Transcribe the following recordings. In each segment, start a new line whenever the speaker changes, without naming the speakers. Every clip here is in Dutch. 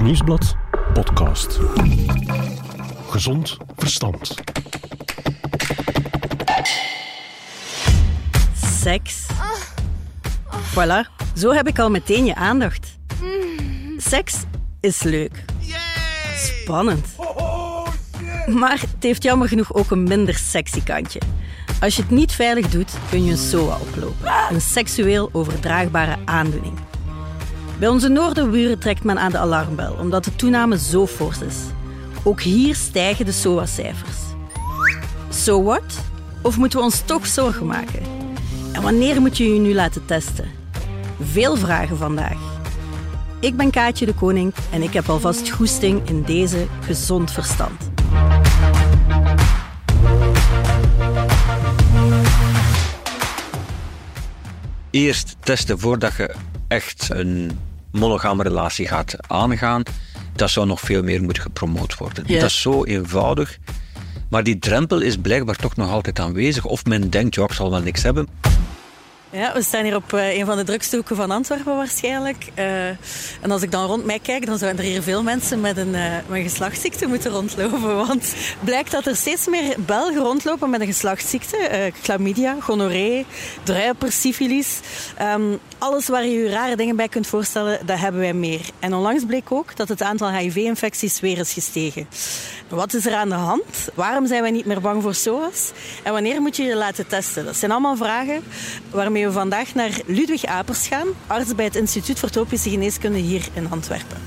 Nieuwsblad podcast. Gezond verstand.
Seks. Voilà, zo heb ik al meteen je aandacht. Seks is leuk. Spannend. Maar het heeft jammer genoeg ook een minder sexy kantje. Als je het niet veilig doet, kun je een SOA oplopen. Een seksueel overdraagbare aandoening. Bij onze noordenburen trekt men aan de alarmbel, omdat de toename zo fors is. Ook hier stijgen de SOA-cijfers. So what? Of moeten we ons toch zorgen maken? En wanneer moet je je nu laten testen? Veel vragen vandaag. Ik ben Kaatje de Koning en ik heb alvast goesting in deze gezond verstand.
Eerst testen voordat je echt een monogame relatie gaat aangaan. Dat zou nog veel meer moeten gepromoot worden. Dat is zo eenvoudig. Maar die drempel is blijkbaar toch nog altijd aanwezig. Of men denkt, ja, ik zal wel niks hebben.
Ja, we staan hier op eh, een van de drukste hoeken van Antwerpen waarschijnlijk. Eh, en als ik dan rond mij kijk, dan zouden er hier veel mensen met een, eh, met een geslachtsziekte moeten rondlopen. Want blijkt dat er steeds meer Belgen rondlopen met een geslachtsziekte. chlamydia, gonorree, druiper, syfilis. Ehm, alles waar je je rare dingen bij kunt voorstellen, dat hebben wij meer. En onlangs bleek ook dat het aantal HIV-infecties weer is gestegen. Wat is er aan de hand? Waarom zijn wij niet meer bang voor SOA's? En wanneer moet je je laten testen? Dat zijn allemaal vragen waarmee we vandaag naar Ludwig Apers gaan, arts bij het Instituut voor Tropische Geneeskunde hier in Antwerpen.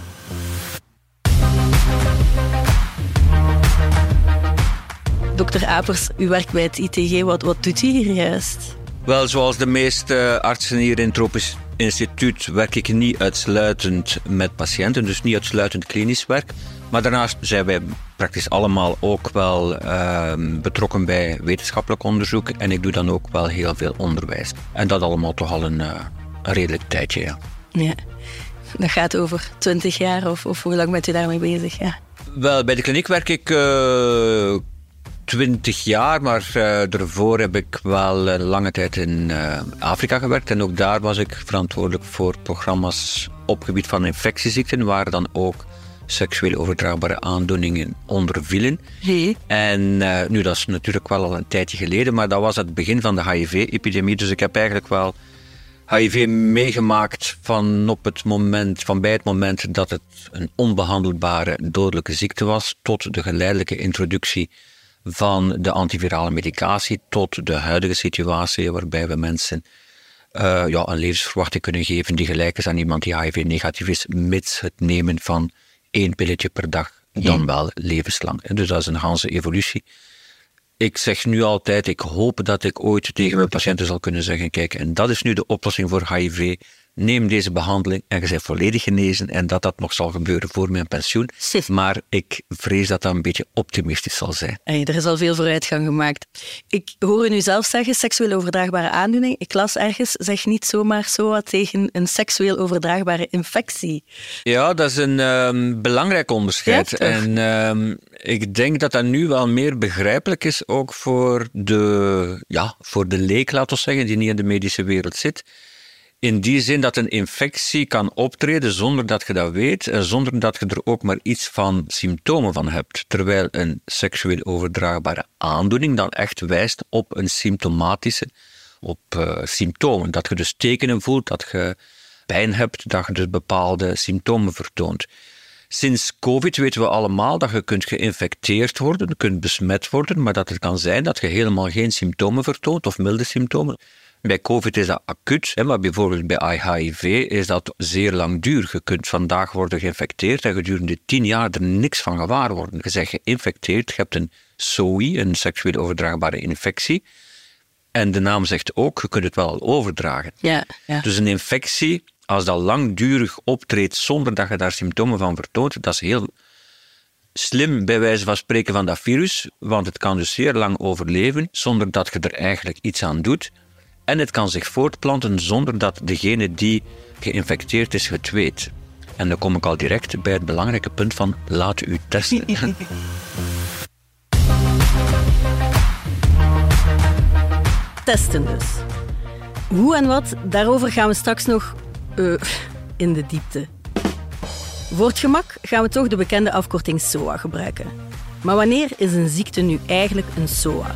Dokter Apers, u werkt bij het ITG. Wat, wat doet u hier juist?
Wel, zoals de meeste artsen hier in Tropisch Instituut werk ik niet uitsluitend met patiënten, dus niet uitsluitend klinisch werk. Maar daarnaast zijn wij praktisch allemaal ook wel ehm, betrokken bij wetenschappelijk onderzoek en ik doe dan ook wel heel veel onderwijs. En dat allemaal toch al een, eh, een redelijk tijdje, ja.
Ja, dat gaat over 20 jaar of, of hoe lang bent u daarmee bezig? Ja.
Wel, bij de kliniek werk ik eh 20 jaar, maar eh, daarvoor heb ik wel een lange tijd in eh, Afrika gewerkt. En ook daar was ik verantwoordelijk voor programma's op gebied van infectieziekten, waar dan ook seksueel overdraagbare aandoeningen onder vielen.
Hey.
En eh, nu, dat is natuurlijk wel al een tijdje geleden, maar dat was het begin van de HIV-epidemie. Dus ik heb eigenlijk wel HIV meegemaakt van, op het moment, van bij het moment dat het een onbehandelbare dodelijke ziekte was, tot de geleidelijke introductie van de antivirale medicatie, tot de huidige situatie waarbij we mensen eh, ja, een levensverwachting kunnen geven die gelijk is aan iemand die HIV-negatief is, mits het nemen van één pilletje per dag, dan wel levenslang. Dus dat is een ganse evolutie. Ik zeg nu altijd, ik hoop dat ik ooit tegen mijn patiënten zal kunnen zeggen, kijk, en dat is nu de oplossing voor HIV. Neem deze behandeling en je bent volledig genezen en dat dat nog zal gebeuren voor mijn pensioen.
Sif.
Maar ik vrees dat dat een beetje optimistisch zal zijn.
Hey, er is al veel vooruitgang gemaakt. Ik hoor u nu zelf zeggen, seksueel overdraagbare aandoening. Ik las ergens, zeg niet zomaar SOA tegen een seksueel overdraagbare infectie.
Ja, dat is een ehm, belangrijk onderscheid.
Ja,
en ehm, ik denk dat dat nu wel meer begrijpelijk is, ook voor de, ja, voor de leek, laten we zeggen, die niet in de medische wereld zit. In die zin dat een infectie kan optreden zonder dat je dat weet zonder dat je er ook maar iets van symptomen van hebt. Terwijl een seksueel overdraagbare aandoening dan echt wijst op een symptomatische, op eh, symptomen. Dat je dus tekenen voelt, dat je pijn hebt, dat je dus bepaalde symptomen vertoont. Sinds COVID weten we allemaal dat je kunt geïnfecteerd worden, kunt besmet worden, maar dat het kan zijn dat je helemaal geen symptomen vertoont of milde symptomen. Bij COVID is dat acuut, hè, maar bijvoorbeeld bij HIV is dat zeer langdurig. Je kunt vandaag worden geïnfecteerd en gedurende tien jaar er niks van gewaar worden. Je bent geïnfecteerd, je hebt een SOI, een seksueel overdraagbare infectie. En de naam zegt ook, je kunt het wel overdragen.
Ja, ja.
Dus een infectie, als dat langdurig optreedt zonder dat je daar symptomen van vertoont, dat is heel slim bij wijze van spreken van dat virus, want het kan dus zeer lang overleven zonder dat je er eigenlijk iets aan doet. En het kan zich voortplanten zonder dat degene die geïnfecteerd is het weet. En dan kom ik al direct bij het belangrijke punt van laat u testen.
Testen dus. Hoe en wat, daarover gaan we straks nog eh, in de diepte. Voor het gemak gaan we toch de bekende afkorting SOA gebruiken. Maar wanneer is een ziekte nu eigenlijk een SOA?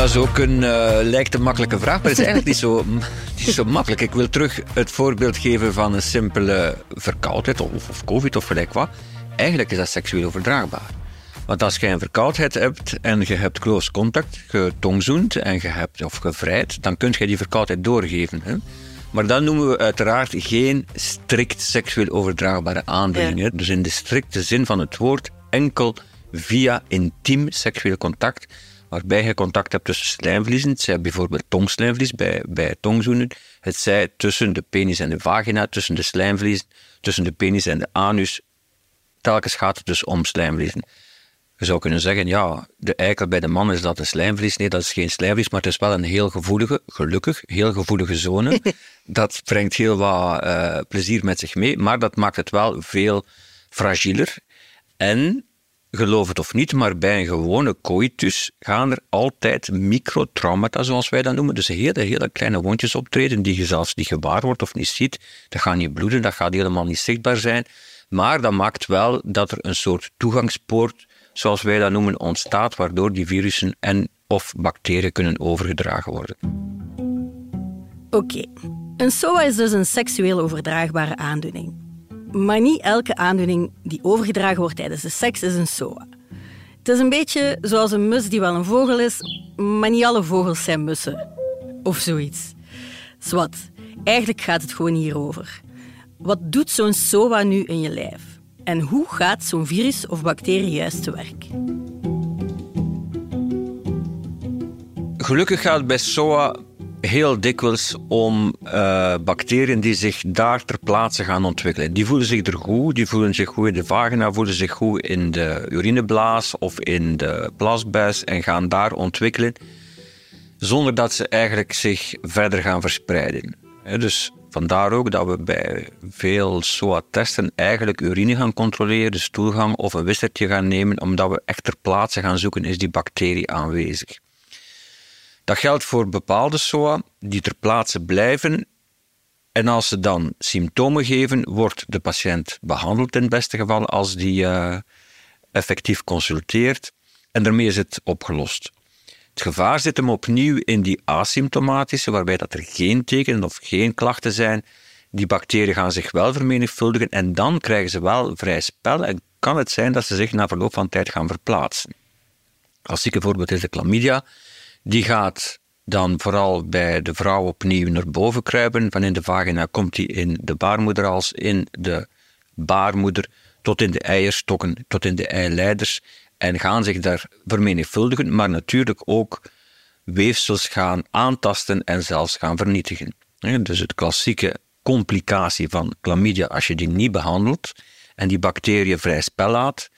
Dat is ook een, uh, lijkt een makkelijke vraag, maar het is eigenlijk niet zo, niet zo makkelijk. Ik wil terug het voorbeeld geven van een simpele verkoudheid of, of covid of gelijk wat. Eigenlijk is dat seksueel overdraagbaar. Want als je een verkoudheid hebt en je hebt close contact, getongzoend en je hebt of gevrijd, dan kun je die verkoudheid doorgeven. Hè? Maar dat noemen we uiteraard geen strikt seksueel overdraagbare aandoeningen. Dus in de strikte zin van het woord enkel via intiem seksueel contact, waarbij je contact hebt tussen slijmvliezen, het zij bijvoorbeeld tongslijmvlies bij, bij tongzoenen, het zij tussen de penis en de vagina, tussen de slijmvliezen, tussen de penis en de anus. Telkens gaat het dus om slijmvliezen. Je zou kunnen zeggen, ja, de eikel bij de man is dat een slijmvlies. Nee, dat is geen slijmvlies, maar het is wel een heel gevoelige, gelukkig, heel gevoelige zone. dat brengt heel wat uh, plezier met zich mee, maar dat maakt het wel veel fragieler. En, geloof het of niet, maar bij een gewone coitus gaan er altijd microtraumata, zoals wij dat noemen. Dus hele, hele kleine wondjes optreden die je zelfs niet gewaar wordt of niet ziet. Dat gaat niet bloeden, dat gaat helemaal niet zichtbaar zijn. Maar dat maakt wel dat er een soort toegangspoort zoals wij dat noemen, ontstaat, waardoor die virussen en of bacteriën kunnen overgedragen worden.
Oké, een SOA is dus een seksueel overdraagbare aandoening. Maar niet elke aandoening die overgedragen wordt tijdens de seks is een SOA. Het is een beetje zoals een mus die wel een vogel is, maar niet alle vogels zijn mussen. Of zoiets. Zwat, eigenlijk gaat het gewoon hierover. Wat doet zo'n SOA nu in je lijf? En hoe gaat zo'n virus of bacterie juist te werk?
Gelukkig gaat bij SOA heel dikwijls om uh, bacteriën die zich daar ter plaatse gaan ontwikkelen. Die voelen zich er goed, die voelen zich goed in de vagina, voelen zich goed in de urineblaas of in de plasbuis en gaan daar ontwikkelen zonder dat ze eigenlijk zich verder gaan verspreiden. Dus Vandaar ook dat we bij veel SOA-testen eigenlijk urine gaan controleren, de stoelgang of een wissertje gaan nemen, omdat we echt ter plaatse gaan zoeken, is die bacterie aanwezig. Dat geldt voor bepaalde SOA die ter plaatse blijven. En als ze dan symptomen geven, wordt de patiënt behandeld in het beste geval als die uh, effectief consulteert. En daarmee is het opgelost. Het gevaar zit hem opnieuw in die asymptomatische, waarbij dat er geen tekenen of geen klachten zijn. Die bacteriën gaan zich wel vermenigvuldigen en dan krijgen ze wel vrij spel en kan het zijn dat ze zich na verloop van tijd gaan verplaatsen. Klassieke voorbeeld is de chlamydia. Die gaat dan vooral bij de vrouw opnieuw naar boven kruipen. Van in de vagina komt die in de baarmoederhals, in de baarmoeder, tot in de eierstokken, tot in de eileiders en gaan zich daar vermenigvuldigen, maar natuurlijk ook weefsels gaan aantasten en zelfs gaan vernietigen. Dus het klassieke complicatie van chlamydia, als je die niet behandelt en die bacteriën vrij spel laat,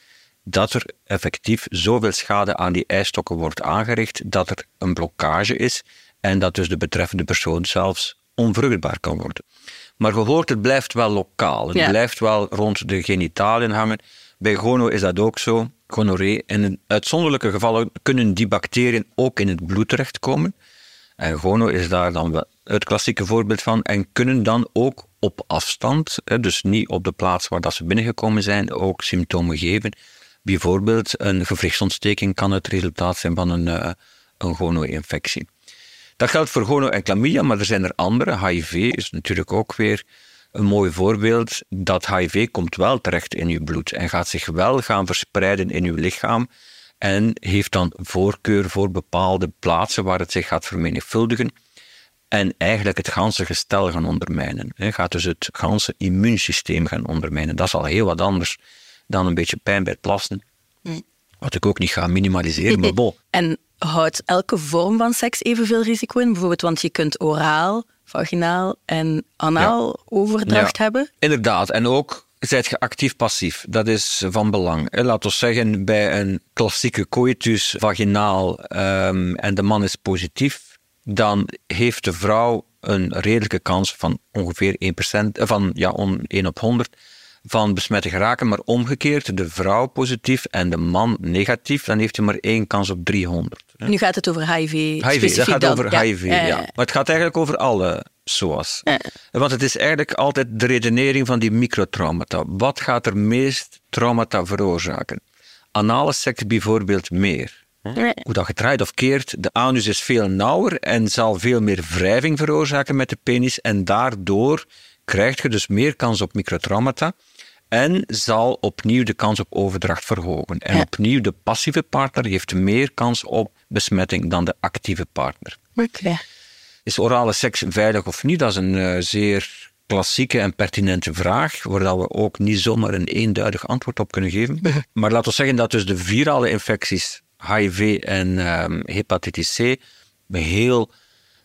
dat er effectief zoveel schade aan die eistokken wordt aangericht dat er een blokkage is en dat dus de betreffende persoon zelfs onvruchtbaar kan worden. Maar gehoord, het blijft wel lokaal. Het blijft wel rond de genitaliën hangen. Bij gono is dat ook zo gonorree. In uitzonderlijke gevallen kunnen die bacteriën ook in het bloed terechtkomen. En gono is daar dan het klassieke voorbeeld van. En kunnen dan ook op afstand, dus niet op de plaats waar dat ze binnengekomen zijn, ook symptomen geven. Bijvoorbeeld een gewrichtsontsteking kan het resultaat zijn van een, uh, een gono-infectie. Dat geldt voor gono en chlamydia, maar er zijn er andere. HIV is natuurlijk ook weer een mooi voorbeeld. Dat HIV komt wel terecht in uw bloed en gaat zich wel gaan verspreiden in uw lichaam en heeft dan voorkeur voor bepaalde plaatsen waar het zich gaat vermenigvuldigen en eigenlijk het ganse gestel gaan ondermijnen. Gaat dus het ganse immuunsysteem gaan ondermijnen. Dat is al heel wat anders dan een beetje pijn bij het plassen. Hm. Wat ik ook niet ga minimaliseren, maar bon.
En houdt elke vorm van seks evenveel risico in? Bijvoorbeeld, want je kunt oraal vaginaal en anaal overdracht hebben.
Inderdaad, en ook zijt je actief-passief. Dat is van belang. Laten we zeggen, bij een klassieke coitus vaginaal um, en de man is positief, dan heeft de vrouw een redelijke kans van ongeveer 1%, eh, van ja, 1 op 100 van besmet te geraken, maar omgekeerd, de vrouw positief en de man negatief, dan heeft hij maar één kans op 300.
Nu gaat het over HIV.
HIV, dat gaat over HIV, ja. Maar het gaat eigenlijk over alle SOAS. Want het is eigenlijk altijd de redenering van die microtraumata. Wat gaat er meest traumata veroorzaken? Anale seks bijvoorbeeld meer. Hoe dat gedraaid of keert, de anus is veel nauwer en zal veel meer wrijving veroorzaken met de penis. En daardoor krijg je dus meer kans op microtraumata. En zal opnieuw de kans op overdracht verhogen. En opnieuw, de passieve partner heeft meer kans op besmetting dan de actieve partner.
Oké.
Is orale seks veilig of niet? Dat is een uh, zeer klassieke en pertinente vraag, waar we ook niet zomaar een eenduidig antwoord op kunnen geven. maar laten we zeggen dat dus de virale infecties, HIV en um, hepatitis C, heel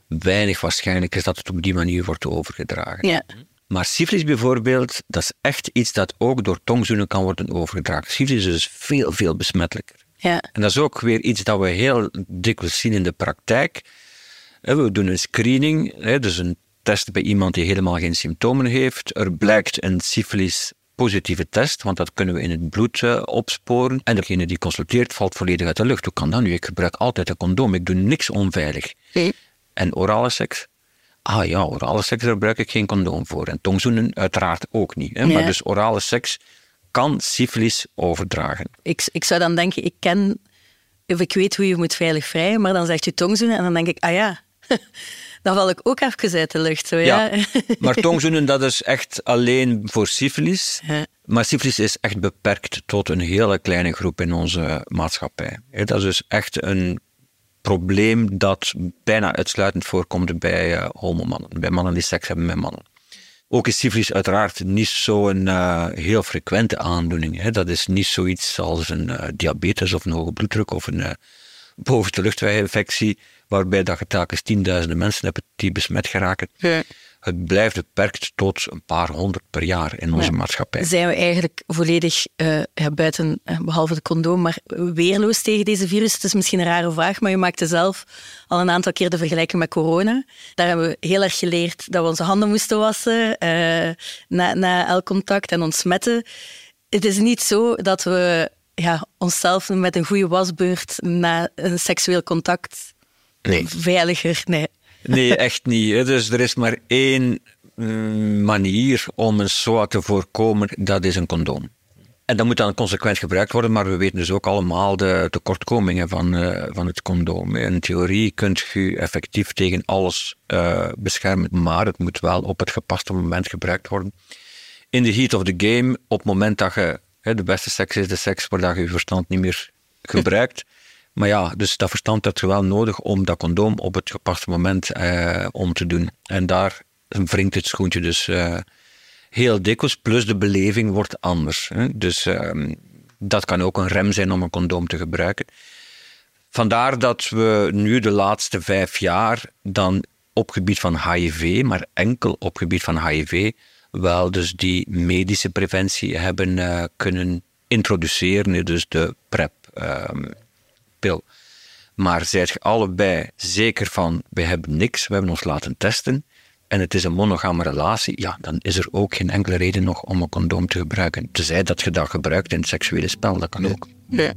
weinig waarschijnlijk is dat het op die manier wordt overgedragen.
Ja.
Maar syfilis bijvoorbeeld, dat is echt iets dat ook door tongzoenen kan worden overgedragen. Syfilis is dus veel, veel besmettelijker.
Ja.
En dat is ook weer iets dat we heel dikwijls zien in de praktijk. We doen een screening, dus een test bij iemand die helemaal geen symptomen heeft. Er blijkt een syfilis positieve test, want dat kunnen we in het bloed uh, opsporen. En degene die consulteert valt volledig uit de lucht. Hoe kan dat nu? Ik gebruik altijd een condoom, ik doe niks onveilig.
Nee.
En orale seks? Ah ja, orale seks, daar gebruik ik geen condoom voor. En tongzoenen uiteraard ook niet. Hè? Maar dus orale seks kan syfilis overdragen.
Ik, ik zou dan denken, ik ken, of ik weet hoe je moet veilig vrijen, maar dan zegt je tongzoenen en dan denk ik, ah ja, dan val ik ook even uit de lucht. Zo, ja.
Maar tongzoenen, dat is echt alleen voor syfilis.
Ja.
Maar syfilis is echt beperkt tot een hele kleine groep in onze maatschappij. Dat is dus echt een probleem dat bijna uitsluitend voorkomt bij uh, homomannen, bij mannen die seks hebben met mannen. Ook is syfilis uiteraard niet zo'n uh, heel frequente aandoening. Hè. Dat is niet zoiets als een uh, diabetes of een hoge bloeddruk of een uh, bovenste luchtweginfectie, waarbij dat je telkens tienduizenden mensen hebt die besmet geraken.
Ja.
Het blijft beperkt tot een paar honderd per jaar in onze
Ja.
maatschappij.
Zijn we eigenlijk volledig uh, ja, buiten, uh, behalve de condoom, maar weerloos tegen deze virus? Het is misschien een rare vraag, maar je maakte zelf al een aantal keer de vergelijking met corona. Daar hebben we heel erg geleerd dat we onze handen moesten wassen uh, na, na elk contact en ontsmetten. Het is niet zo dat we ja, onszelf met een goede wasbeurt na een seksueel contact
Nee.
veiliger... Nee.
Nee, echt niet. Dus er is maar één mm, manier om een SOA te voorkomen, dat is een condoom. En dat moet dan consequent gebruikt worden, maar we weten dus ook allemaal de tekortkomingen van, eh, van het condoom. In theorie kunt je effectief tegen alles eh, beschermen, maar het moet wel op het gepaste moment gebruikt worden. In de heat of the game, op het moment dat je, hè, de beste seks is de seks waar je je verstand niet meer gebruikt. Maar ja, dus dat verstand heb je wel nodig om dat condoom op het gepaste moment eh, om te doen. En daar wringt het schoentje dus eh, heel dikwijls, plus de beleving wordt anders. Hè? Dus ehm, dat kan ook een rem zijn om een condoom te gebruiken. Vandaar dat we nu de laatste vijf jaar dan op gebied van HIV, maar enkel op gebied van HIV, wel dus die medische preventie hebben eh, kunnen introduceren, dus de PrEP. ehm, pil. Maar zijt je allebei zeker van, we hebben niks, we hebben ons laten testen en het is een monogame relatie, ja, dan is er ook geen enkele reden nog om een condoom te gebruiken. Tenzij dat je dat gebruikt in het seksuele spel, dat kan ook.
Nee.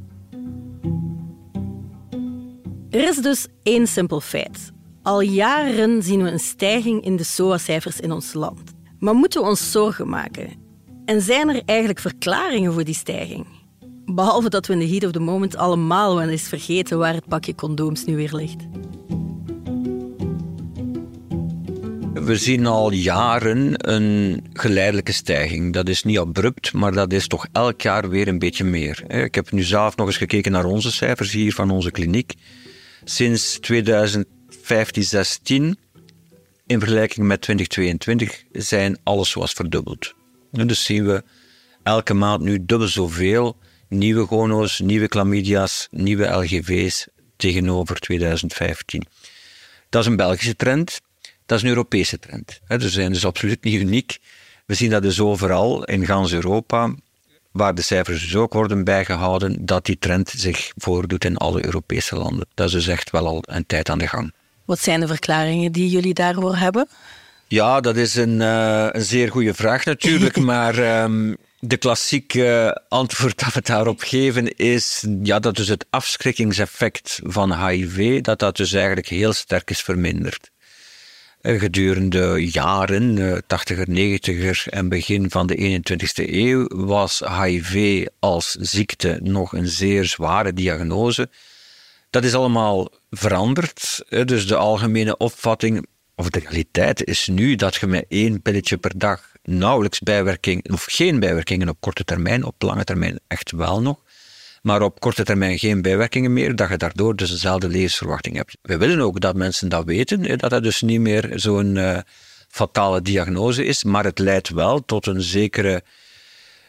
Er is dus één simpel feit. Al jaren zien we een stijging in de SOA-cijfers in ons land. Maar moeten we ons zorgen maken? En zijn er eigenlijk verklaringen voor die stijging? Behalve dat we in de heat of the moment allemaal wel eens vergeten waar het pakje condooms nu weer ligt.
We zien al jaren een geleidelijke stijging. Dat is niet abrupt, maar dat is toch elk jaar weer een beetje meer. Ik heb nu zelf nog eens gekeken naar onze cijfers hier van onze kliniek. Sinds 2015, 16 in vergelijking met 2022 zijn alles zoals verdubbeld. Dus zien we elke maand nu dubbel zoveel nieuwe gono's, nieuwe chlamydia's, nieuwe LGV's tegenover 2015. Dat is een Belgische trend, dat is een Europese trend. We zijn dus absoluut niet uniek. We zien dat dus overal in gans Europa, waar de cijfers dus ook worden bijgehouden, dat die trend zich voordoet in alle Europese landen. Dat is dus echt wel al een tijd aan de gang.
Wat zijn de verklaringen die jullie daarvoor hebben?
Ja, dat is een, uh, een zeer goede vraag natuurlijk, maar um, de klassieke antwoord dat we daarop geven is ja, dat dus het afschrikkingseffect van HIV, dat dat dus eigenlijk heel sterk is verminderd. Gedurende jaren, 80er, 90er en begin van de 21ste eeuw, was HIV als ziekte nog een zeer zware diagnose. Dat is allemaal veranderd. Dus de algemene opvatting, of de realiteit, is nu dat je met één pilletje per dag nauwelijks bijwerking, of geen bijwerkingen op korte termijn, op lange termijn echt wel nog, maar op korte termijn geen bijwerkingen meer, dat je daardoor dus dezelfde levensverwachting hebt. We willen ook dat mensen dat weten, dat dat dus niet meer zo'n uh, fatale diagnose is, maar het leidt wel tot een zekere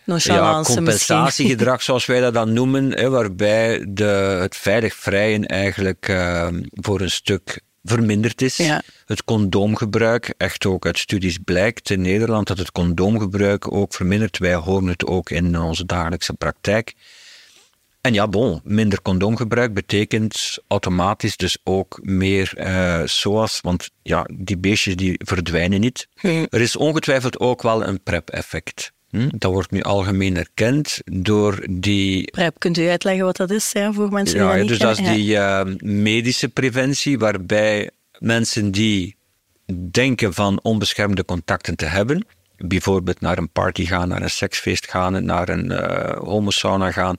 ja, compensatiegedrag, zoals wij dat dan noemen, hè, waarbij de, het veilig vrijen eigenlijk uh, voor een stuk verminderd is. Ja. Het condoomgebruik, echt ook uit studies blijkt in Nederland dat het condoomgebruik ook vermindert. Wij horen het ook in onze dagelijkse praktijk. En ja, bon, minder condoomgebruik betekent automatisch dus ook meer uh, SOAS, want ja, die beestjes die verdwijnen niet. Hm. Er is ongetwijfeld ook wel een PrEP-effect. Hm? Dat wordt nu algemeen erkend door die...
PrEP, kunt u uitleggen wat dat is ja, voor mensen die
ja,
dat niet
dus dat is die uh, medische preventie, waarbij mensen die denken van onbeschermde contacten te hebben, bijvoorbeeld naar een party gaan, naar een seksfeest gaan, naar een uh, homosauna gaan,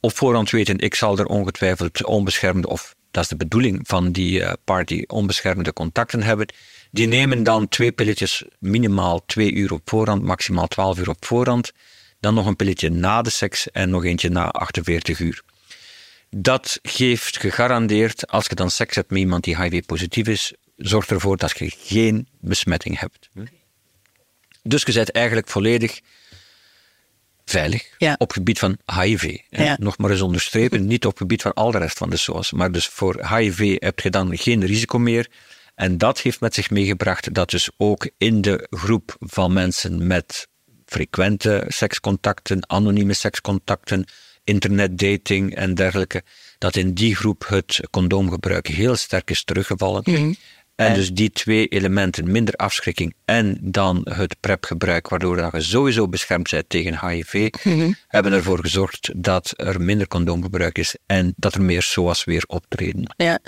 op voorhand weten, ik zal er ongetwijfeld onbeschermde, of dat is de bedoeling van die uh, party, onbeschermde contacten hebben, die nemen dan twee pilletjes minimaal twee uur op voorhand, maximaal 12 uur op voorhand. Dan nog een pilletje na de seks en nog eentje na 48 uur. Dat geeft gegarandeerd, als je dan seks hebt met iemand die HIV-positief is, zorgt ervoor dat je geen besmetting hebt. Dus je bent eigenlijk volledig veilig op gebied van HIV. Nog maar eens onderstrepen, niet op het gebied van al de rest van de SOAS. Maar dus voor HIV heb je dan geen risico meer en dat heeft met zich meegebracht dat dus ook in de groep van mensen met frequente sekscontacten, anonieme sekscontacten, internetdating en dergelijke, dat in die groep het condoomgebruik heel sterk is teruggevallen. Mhm. En dus die twee elementen, minder afschrikking en dan het PrEP-gebruik, waardoor je sowieso beschermd bent tegen HIV, mhm. hebben ervoor gezorgd dat er minder condoomgebruik is en dat er meer SOA's weer optreden.
Ja.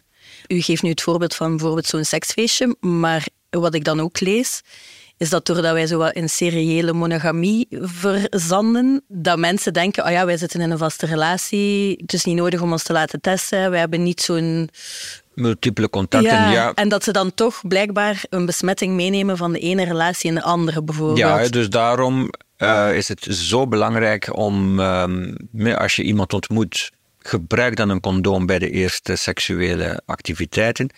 U geeft nu het voorbeeld van bijvoorbeeld zo'n seksfeestje, maar wat ik dan ook lees, is dat doordat wij zo wat in seriële monogamie verzanden, dat mensen denken, oh ja, wij zitten in een vaste relatie, het is niet nodig om ons te laten testen, wij hebben niet zo'n...
Multiple contacten, ja,
En dat ze dan toch blijkbaar een besmetting meenemen van de ene relatie in de andere, bijvoorbeeld.
Ja, dus daarom uh, is het zo belangrijk om, um, als je iemand ontmoet gebruik dan een condoom bij de eerste seksuele activiteiten.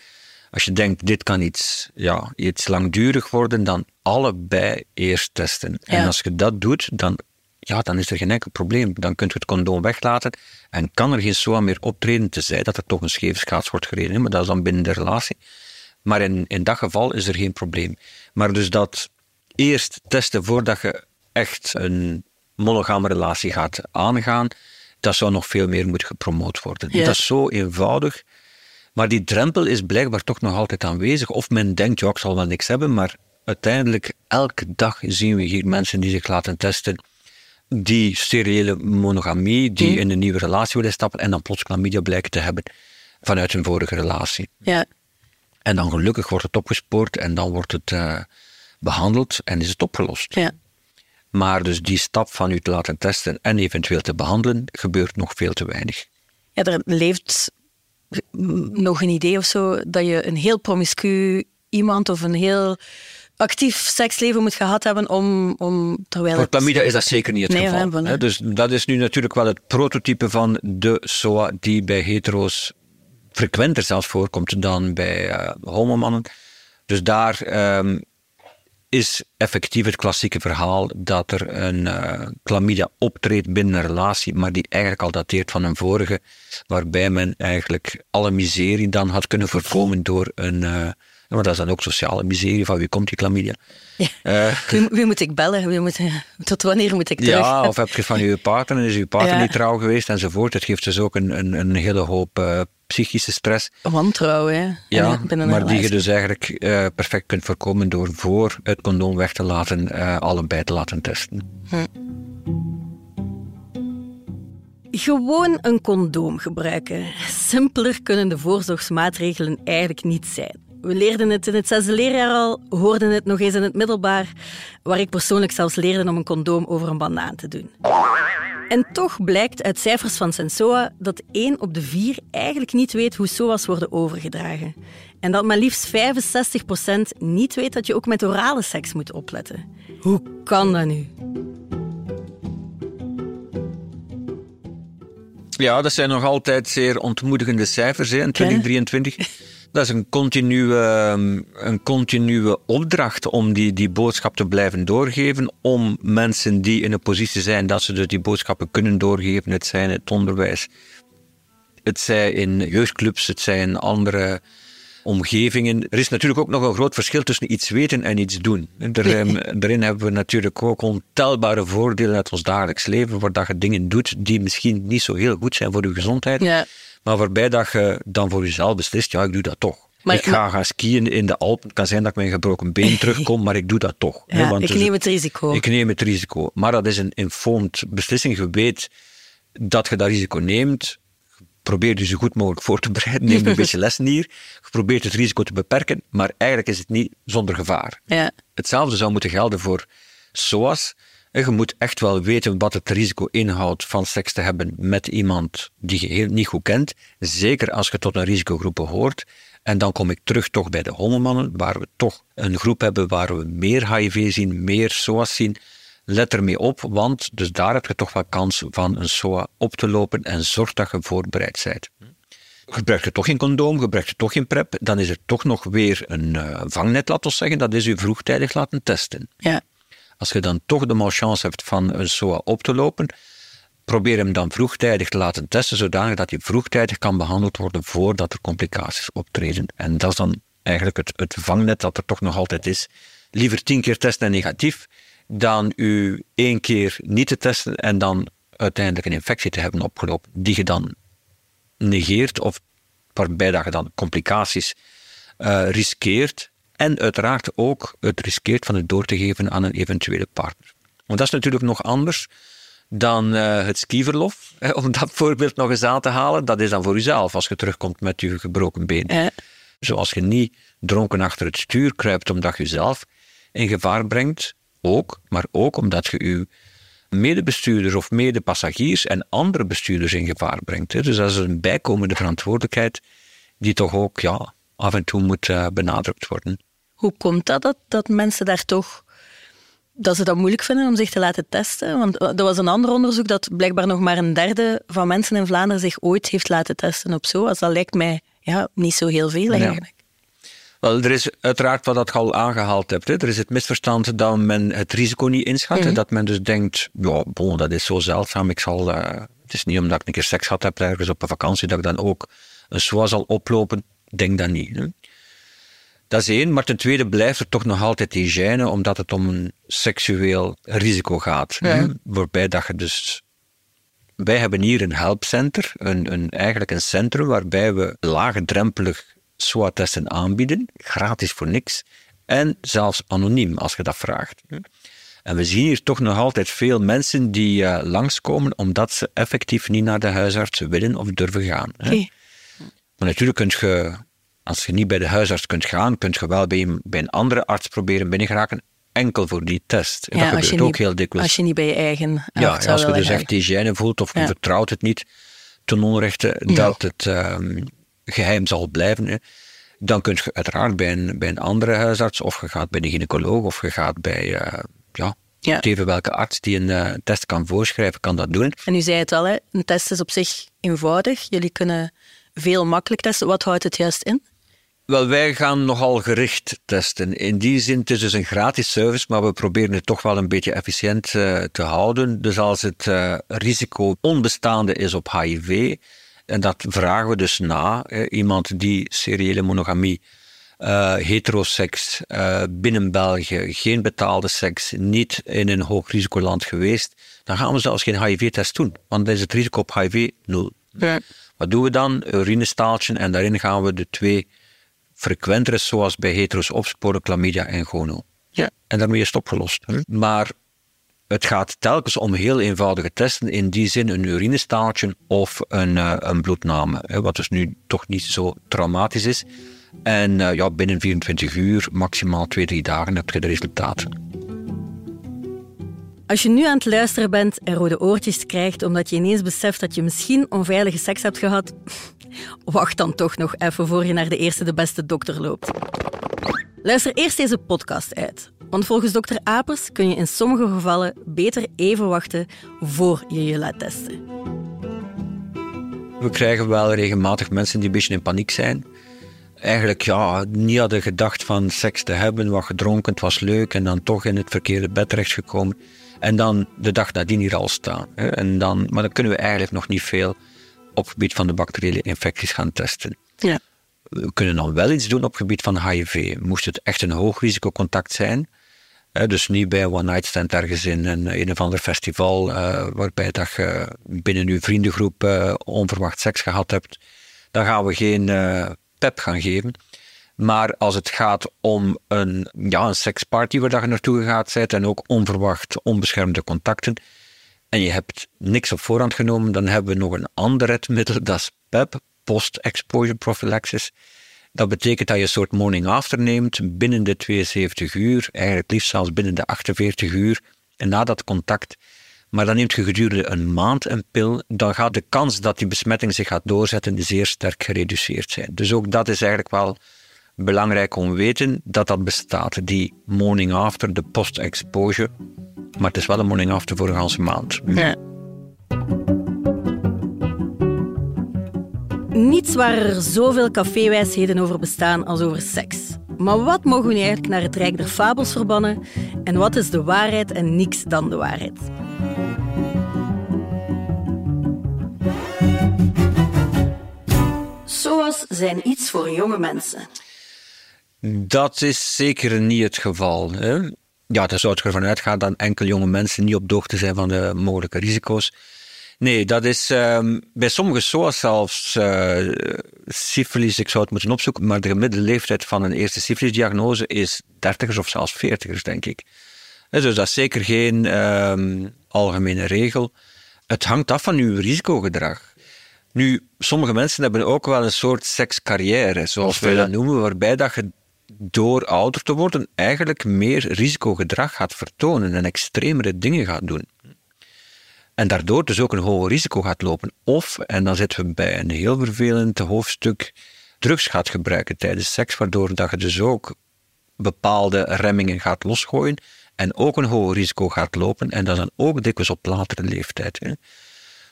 Als je denkt, dit kan iets, ja, iets langdurig worden, dan allebei eerst testen. En als je dat doet, dan, ja, dan is er geen enkel probleem. Dan kunt je het condoom weglaten en kan er geen SOA meer optreden, tenzij dat er toch een scheve schaats wordt gereden. Maar dat is dan binnen de relatie. Maar in, in dat geval is er geen probleem. Maar dus dat eerst testen voordat je echt een monogame relatie gaat aangaan, dat zou nog veel meer moeten gepromoot worden. Dat is zo eenvoudig. Maar die drempel is blijkbaar toch nog altijd aanwezig. Of men denkt, ja, ik zal wel niks hebben, maar uiteindelijk elke dag zien we hier mensen die zich laten testen, die steriele monogamie, die hm. in een nieuwe relatie willen stappen en dan plots chlamydia blijken te hebben vanuit hun vorige relatie.
Ja.
En dan gelukkig wordt het opgespoord en dan wordt het uh, behandeld en is het opgelost.
Ja.
Maar dus die stap van u te laten testen en eventueel te behandelen, gebeurt nog veel te weinig.
Ja, er leeft nog een idee of zo dat je een heel promiscu iemand of een heel actief seksleven moet gehad hebben om... om terwijl
Voor chlamydia is dat zeker niet het geval. Dus dat is nu natuurlijk wel het prototype van de SOA die bij hetero's frequenter zelfs voorkomt dan bij uh, homomannen. Dus daar ehm, is effectief het klassieke verhaal dat er een uh, chlamydia optreedt binnen een relatie, maar die eigenlijk al dateert van een vorige, waarbij men eigenlijk alle miserie dan had kunnen voorkomen door een... Uh, maar dat is dan ook sociale miserie, van wie komt die chlamydia?
Ja. Uh, wie, wie, moet ik bellen? Wie moet, tot wanneer moet ik terug?
Ja, of heb je van je partner, en is je partner niet trouw geweest enzovoort. Het geeft dus ook een, een, een hele hoop psychische stress.
Wantrouwen, hè?
Ja, maar die je dus eigenlijk uh, perfect kunt voorkomen door voor het condoom weg te laten, uh, allebei te laten testen. Hm.
Gewoon een condoom gebruiken. Simpeler kunnen de voorzorgsmaatregelen eigenlijk niet zijn. We leerden het in het zesde leerjaar al, hoorden het nog eens in het middelbaar, waar ik persoonlijk zelfs leerde om een condoom over een banaan te doen. En toch blijkt uit cijfers van Sensoa dat 1 op de 4 eigenlijk niet weet hoe SOA's worden overgedragen. En dat maar liefst 65% niet weet dat je ook met orale seks moet opletten. Hoe kan dat nu?
Ja, dat zijn nog altijd zeer ontmoedigende cijfers hè, in 2023. Dat is een continue, een continue opdracht om die, die boodschap te blijven doorgeven. Om mensen die in een positie zijn dat ze dus die boodschappen kunnen doorgeven. Het zijn het onderwijs, het zij in jeugdclubs, het zijn in andere omgevingen. Er is natuurlijk ook nog een groot verschil tussen iets weten en iets doen. daarin hebben we natuurlijk ook ontelbare voordelen uit ons dagelijks leven, waar dat je dingen doet die misschien niet zo heel goed zijn voor je gezondheid. Ja. Maar waarbij dat je dan voor jezelf beslist, ja, ik doe dat toch. ik ga gaan skiën in de Alpen. Het kan zijn dat ik met een gebroken been terugkom, maar ik doe dat toch.
Ja, want ik neem het risico.
Ik neem het risico. Maar dat is een informed beslissing. Je weet dat je dat risico neemt. Probeer je zo goed mogelijk voor te bereiden. Neem een beetje lessen hier. Je probeert het risico te beperken, maar eigenlijk is het niet zonder gevaar.
Ja.
Hetzelfde zou moeten gelden voor SOAS. Je moet echt wel weten wat het risico inhoudt van seks te hebben met iemand die je heel niet goed kent. Zeker als je tot een risicogroep behoort. En dan kom ik terug toch bij de homomannen, waar we toch een groep hebben waar we meer HIV zien, meer SOA's zien. Let ermee op, want dus daar heb je toch wel kans van een SOA op te lopen en zorg dat je voorbereid bent. Gebruik je toch geen condoom, gebruik je toch geen PrEP, dan is er toch nog weer een uh, vangnet, laten we zeggen, dat is u vroegtijdig laten testen.
Ja.
Als je dan toch de malchance hebt van een SOA op te lopen, probeer hem dan vroegtijdig te laten testen, zodanig dat hij vroegtijdig kan behandeld worden voordat er complicaties optreden. En dat is dan eigenlijk het, het vangnet dat er toch nog altijd is. Liever tien keer testen en negatief, dan u één keer niet te testen en dan uiteindelijk een infectie te hebben opgelopen, die je dan negeert of waarbij dat je dan complicaties uh, riskeert en uiteraard ook het riskeert van het door te geven aan een eventuele partner. Want dat is natuurlijk nog anders dan uh, het skiverlof, hè, om dat voorbeeld nog eens aan te halen. Dat is dan voor jezelf als je terugkomt met je gebroken been. Zoals je niet dronken achter het stuur kruipt omdat je jezelf in gevaar brengt, ook, maar ook omdat je je medebestuurders of medepassagiers en andere bestuurders in gevaar brengt. Hè. Dus dat is een bijkomende verantwoordelijkheid die toch ook ja, af en toe moet uh, benadrukt worden.
Hoe komt dat, dat dat mensen daar toch dat ze dat moeilijk vinden om zich te laten testen? Want er was een ander onderzoek dat blijkbaar nog maar een derde van mensen in Vlaanderen zich ooit heeft laten testen op zo. Als dat lijkt mij ja, niet zo heel veel eigenlijk.
Wel, er is uiteraard wat dat je al aangehaald hebt. Hè. Er is het misverstand dat men het risico niet inschat. Mm Dat men dus denkt, ja, bon, dat is zo zeldzaam. Ik zal, uh, het is niet omdat ik een keer seks gehad heb ergens op een vakantie, dat ik dan ook een SWA zal oplopen. Denk dat niet. Hè. Dat is één, maar ten tweede blijft er toch nog altijd hygiëne, omdat het om een seksueel risico gaat. Waarbij dat je dus... Wij hebben hier een helpcenter, een, een, eigenlijk een centrum waarbij we laagdrempelig SWA-testen aanbieden, gratis voor niks, en zelfs anoniem als je dat vraagt. En we zien hier toch nog altijd veel mensen die uh, langskomen omdat ze effectief niet naar de huisarts willen of durven gaan. Hè. Maar natuurlijk kun je als je niet bij de huisarts kunt gaan, kun je wel bij een, bij een andere arts proberen binnengeraken, enkel voor die test.
Ja, dat gebeurt ook heel dikwijls. Als je niet bij je eigen
Ja, als je dus echt hygiëne voelt of je vertrouwt het niet ten onrechte dat het um, geheim zal blijven, dan kun je uiteraard bij een, bij een andere huisarts of je gaat bij de gynaecoloog of je gaat bij, uh, ja, ja. even welke arts die een uh, test kan voorschrijven, kan dat doen.
En u zei het al, hè? een test is op zich eenvoudig. Jullie kunnen veel makkelijk testen. Wat houdt het juist in?
Wel, wij gaan nogal gericht testen. In die zin, het is dus een gratis service, maar we proberen het toch wel een beetje efficiënt uh, te houden. Dus als het uh, risico onbestaande is op HIV, en dat vragen we dus na, iemand die seriële monogamie, uh, heteroseks, binnen België, geen betaalde seks, niet in een hoog risicoland geweest, dan gaan we zelfs geen HIV-test doen, want dan is het risico op HIV nul. Ja. Wat doen we dan? Urinestaaltje en daarin gaan we de twee frequenter zoals bij hetero's opsporen, chlamydia en gono. Ja. En daarmee is het opgelost. Maar het gaat telkens om heel eenvoudige testen, in die zin een urinestaaltje of een, uh, een bloedname, hè, wat dus nu toch niet zo traumatisch is. En uh, ja, binnen 24 uur, maximaal 2, 3 dagen, heb je de resultaten.
Als je nu aan het luisteren bent en rode oortjes krijgt omdat je ineens beseft dat je misschien onveilige seks hebt gehad, wacht dan toch nog even voor je naar de eerste de beste dokter loopt. Luister eerst deze podcast uit, want volgens dokter Apers kun je in sommige gevallen beter even wachten voor je je laat testen.
We krijgen wel regelmatig mensen die een beetje in paniek zijn. Eigenlijk ja, niet hadden gedacht van seks te hebben, wat gedronken, het was leuk en dan toch in het verkeerde bed terechtgekomen. En dan de dag nadien hier al staan. En dan, maar dan kunnen we eigenlijk nog niet veel op het gebied van de bacteriële infecties gaan testen.
Ja.
We kunnen dan wel iets doen op het gebied van HIV. Moest het echt een hoog risicocontact zijn, dus niet bij een one-night stand ergens in een, een of ander festival, uh, waarbij dat je binnen uw vriendengroep uh, onverwacht seks gehad hebt, dan gaan we geen uh, pep gaan geven. Maar als het gaat om een, ja, een seksparty waar je naartoe gaat bent en ook onverwacht onbeschermde contacten, en je hebt niks op voorhand genomen, dan hebben we nog een ander redmiddel, dat is PEP, Post-Exposure Prophylaxis. Dat betekent dat je een soort morning after neemt binnen de 72 uur, eigenlijk liefst zelfs binnen de 48 uur, en na dat contact. Maar dan neemt je gedurende een maand een pil, dan gaat de kans dat die besmetting zich gaat doorzetten zeer sterk gereduceerd zijn. Dus ook dat is eigenlijk wel belangrijk om te weten dat dat bestaat, die morning after, de post-exposure. Maar het is wel een morning after voor een hele maand.
Niets waar er zoveel caféwijsheden over bestaan als over seks. Maar wat mogen we nu eigenlijk naar het Rijk der Fabels verbannen? En wat is de waarheid en niks dan de waarheid? SOA's zijn iets voor jonge mensen.
Dat is zeker niet het geval. Hè? Ja, daar zou het ervan uitgaan dat enkel jonge mensen niet op de hoogte zijn van de mogelijke risico's. Nee, dat is um, bij sommige SOA's zelfs uh, syfilis, ik zou het moeten opzoeken, maar de gemiddelde leeftijd van een eerste syfilisdiagnose is dertigers of zelfs veertigers, denk ik. Dus dat is zeker geen um, algemene regel. Het hangt af van uw risicogedrag. Nu, sommige mensen hebben ook wel een soort sekscarrière, zoals wij dat noemen, waarbij dat je door ouder te worden eigenlijk meer risicogedrag gaat vertonen en extremere dingen gaat doen. En daardoor dus ook een hoger risico gaat lopen. Of, en dan zitten we bij een heel vervelend hoofdstuk, drugs gaat gebruiken tijdens seks, waardoor dat je dus ook bepaalde remmingen gaat losgooien en ook een hoger risico gaat lopen. En dat dan ook dikwijls op latere leeftijd. Hè.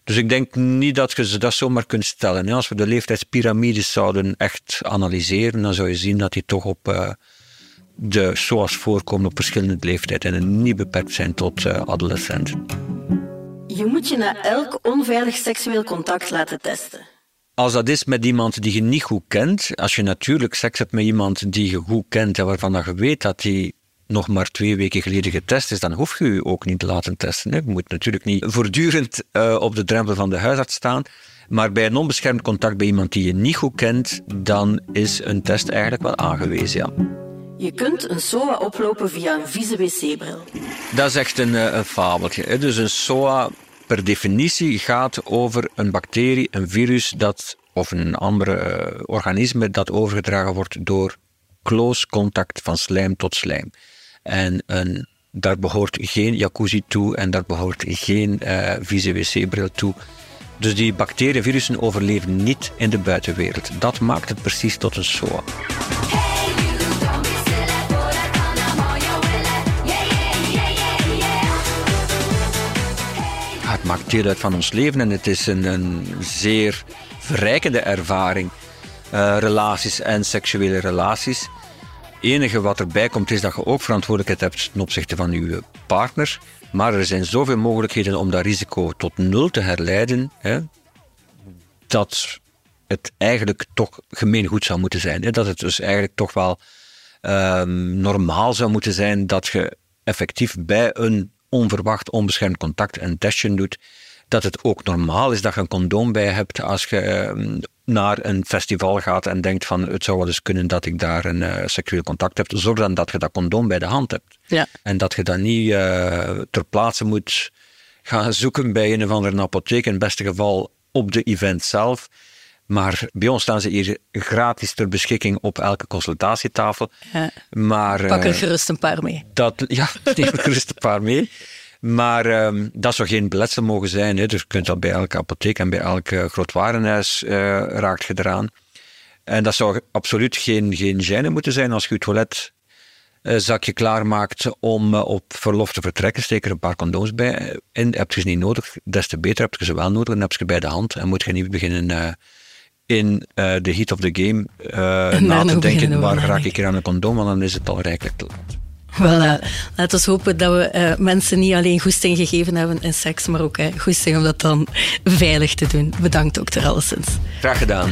Dus ik denk niet dat je dat zomaar kunt stellen. Als we de leeftijdspyramides zouden echt analyseren, dan zou je zien dat die toch op uh, de SOA's voorkomen op verschillende leeftijden en niet beperkt zijn tot uh, adolescenten.
Je moet je na elk onveilig seksueel contact laten testen.
Als dat is met iemand die je niet goed kent, als je natuurlijk seks hebt met iemand die je goed kent en waarvan je weet dat die nog maar twee weken geleden getest is, dan hoef je je ook niet te laten testen. Je moet natuurlijk niet voortdurend uh, op de drempel van de huisarts staan. Maar bij een onbeschermd contact bij iemand die je niet goed kent, dan is een test eigenlijk wel aangewezen, ja.
Je kunt een SOA oplopen via een vieze wc-bril.
Dat is echt een, een fabeltje. Dus een SOA per definitie gaat over een bacterie, een virus dat, of een andere uh, organisme dat overgedragen wordt door close contact van slijm tot slijm. En daar behoort geen jacuzzi toe en daar behoort geen uh, vieze wc-bril toe. Dus die bacteriën virussen overleven niet in de buitenwereld. Dat maakt het precies tot een SOA. Het maakt deel uit van ons leven en het is een, een zeer verrijkende ervaring. Uh, relaties en seksuele relaties enige wat erbij komt is dat je ook verantwoordelijkheid hebt ten opzichte van je partner. Maar er zijn zoveel mogelijkheden om dat risico tot nul te herleiden, hè, dat het eigenlijk toch gemeengoed zou moeten zijn. Hè. Dat het dus eigenlijk toch wel um, normaal zou moeten zijn dat je effectief bij een onverwacht onbeschermd contact een testje doet. Dat het ook normaal is dat je een condoom bij hebt als je um, naar een festival gaat en denkt van het zou wel eens kunnen dat ik daar een uh, seksueel contact heb, zorg dan dat je dat condoom bij de hand hebt.
Ja.
En dat je dat niet uh, ter plaatse moet gaan zoeken bij een of andere apotheek, in het beste geval op de event zelf. Maar bij ons staan ze hier gratis ter beschikking op elke consultatietafel. Ja. Maar,
Pak er eh, gerust een paar mee.
Dat, ja, neem er gerust een paar mee. Maar um, dat zou geen beletsel mogen zijn. Hè. Dus je kunt dat bij elke apotheek en bij elk uh, groot warenhuis uh, raakt gedaan. En dat zou absoluut geen, geen gêne moeten zijn als je je toilet uh, zakje klaarmaakt om uh, op verlof te vertrekken. Steek er een paar condooms bij in. Heb je ze niet nodig, des te beter. Heb je ze wel nodig, dan heb je ze bij de hand. En moet je niet beginnen in de heat of the game na te denken, waar raak ik hier aan een condoom, want dan is het al rijkelijk te laat.
Voilà. Laten we hopen dat we uh, mensen niet alleen goesting gegeven hebben in seks, maar ook uh, goesting om dat dan veilig te doen. Bedankt, dokter Allesens.
Graag gedaan.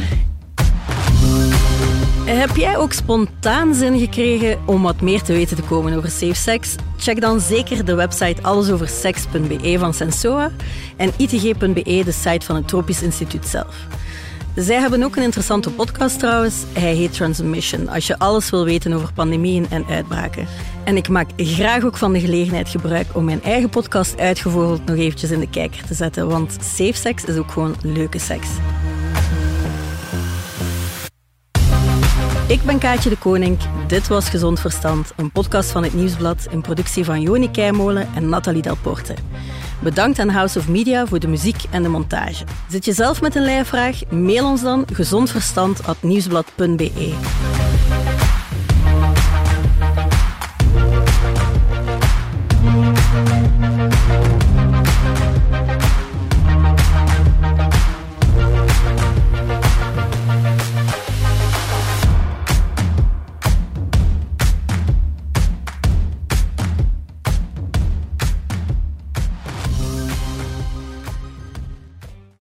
Heb jij ook spontaan zin gekregen om wat meer te weten te komen over safe sex? Check dan zeker de website allesoverseks.be van Sensoa en itg.be, de site van het Tropisch Instituut zelf. Zij hebben ook een interessante podcast trouwens. Hij heet Transmission, als je alles wil weten over pandemieën en uitbraken. En ik maak graag ook van de gelegenheid gebruik om mijn eigen podcast uitgevogeld nog eventjes in de kijker te zetten, want safe sex is ook gewoon leuke seks. Ik ben Kaatje de Koning. Dit was Gezond Verstand, een podcast van het Nieuwsblad in productie van Joni Keimolen en Nathalie Delporte. Bedankt aan House of Media voor de muziek en de montage. Zit je zelf met een lijfvraag? Mail ons dan gezondverstand.nieuwsblad.be.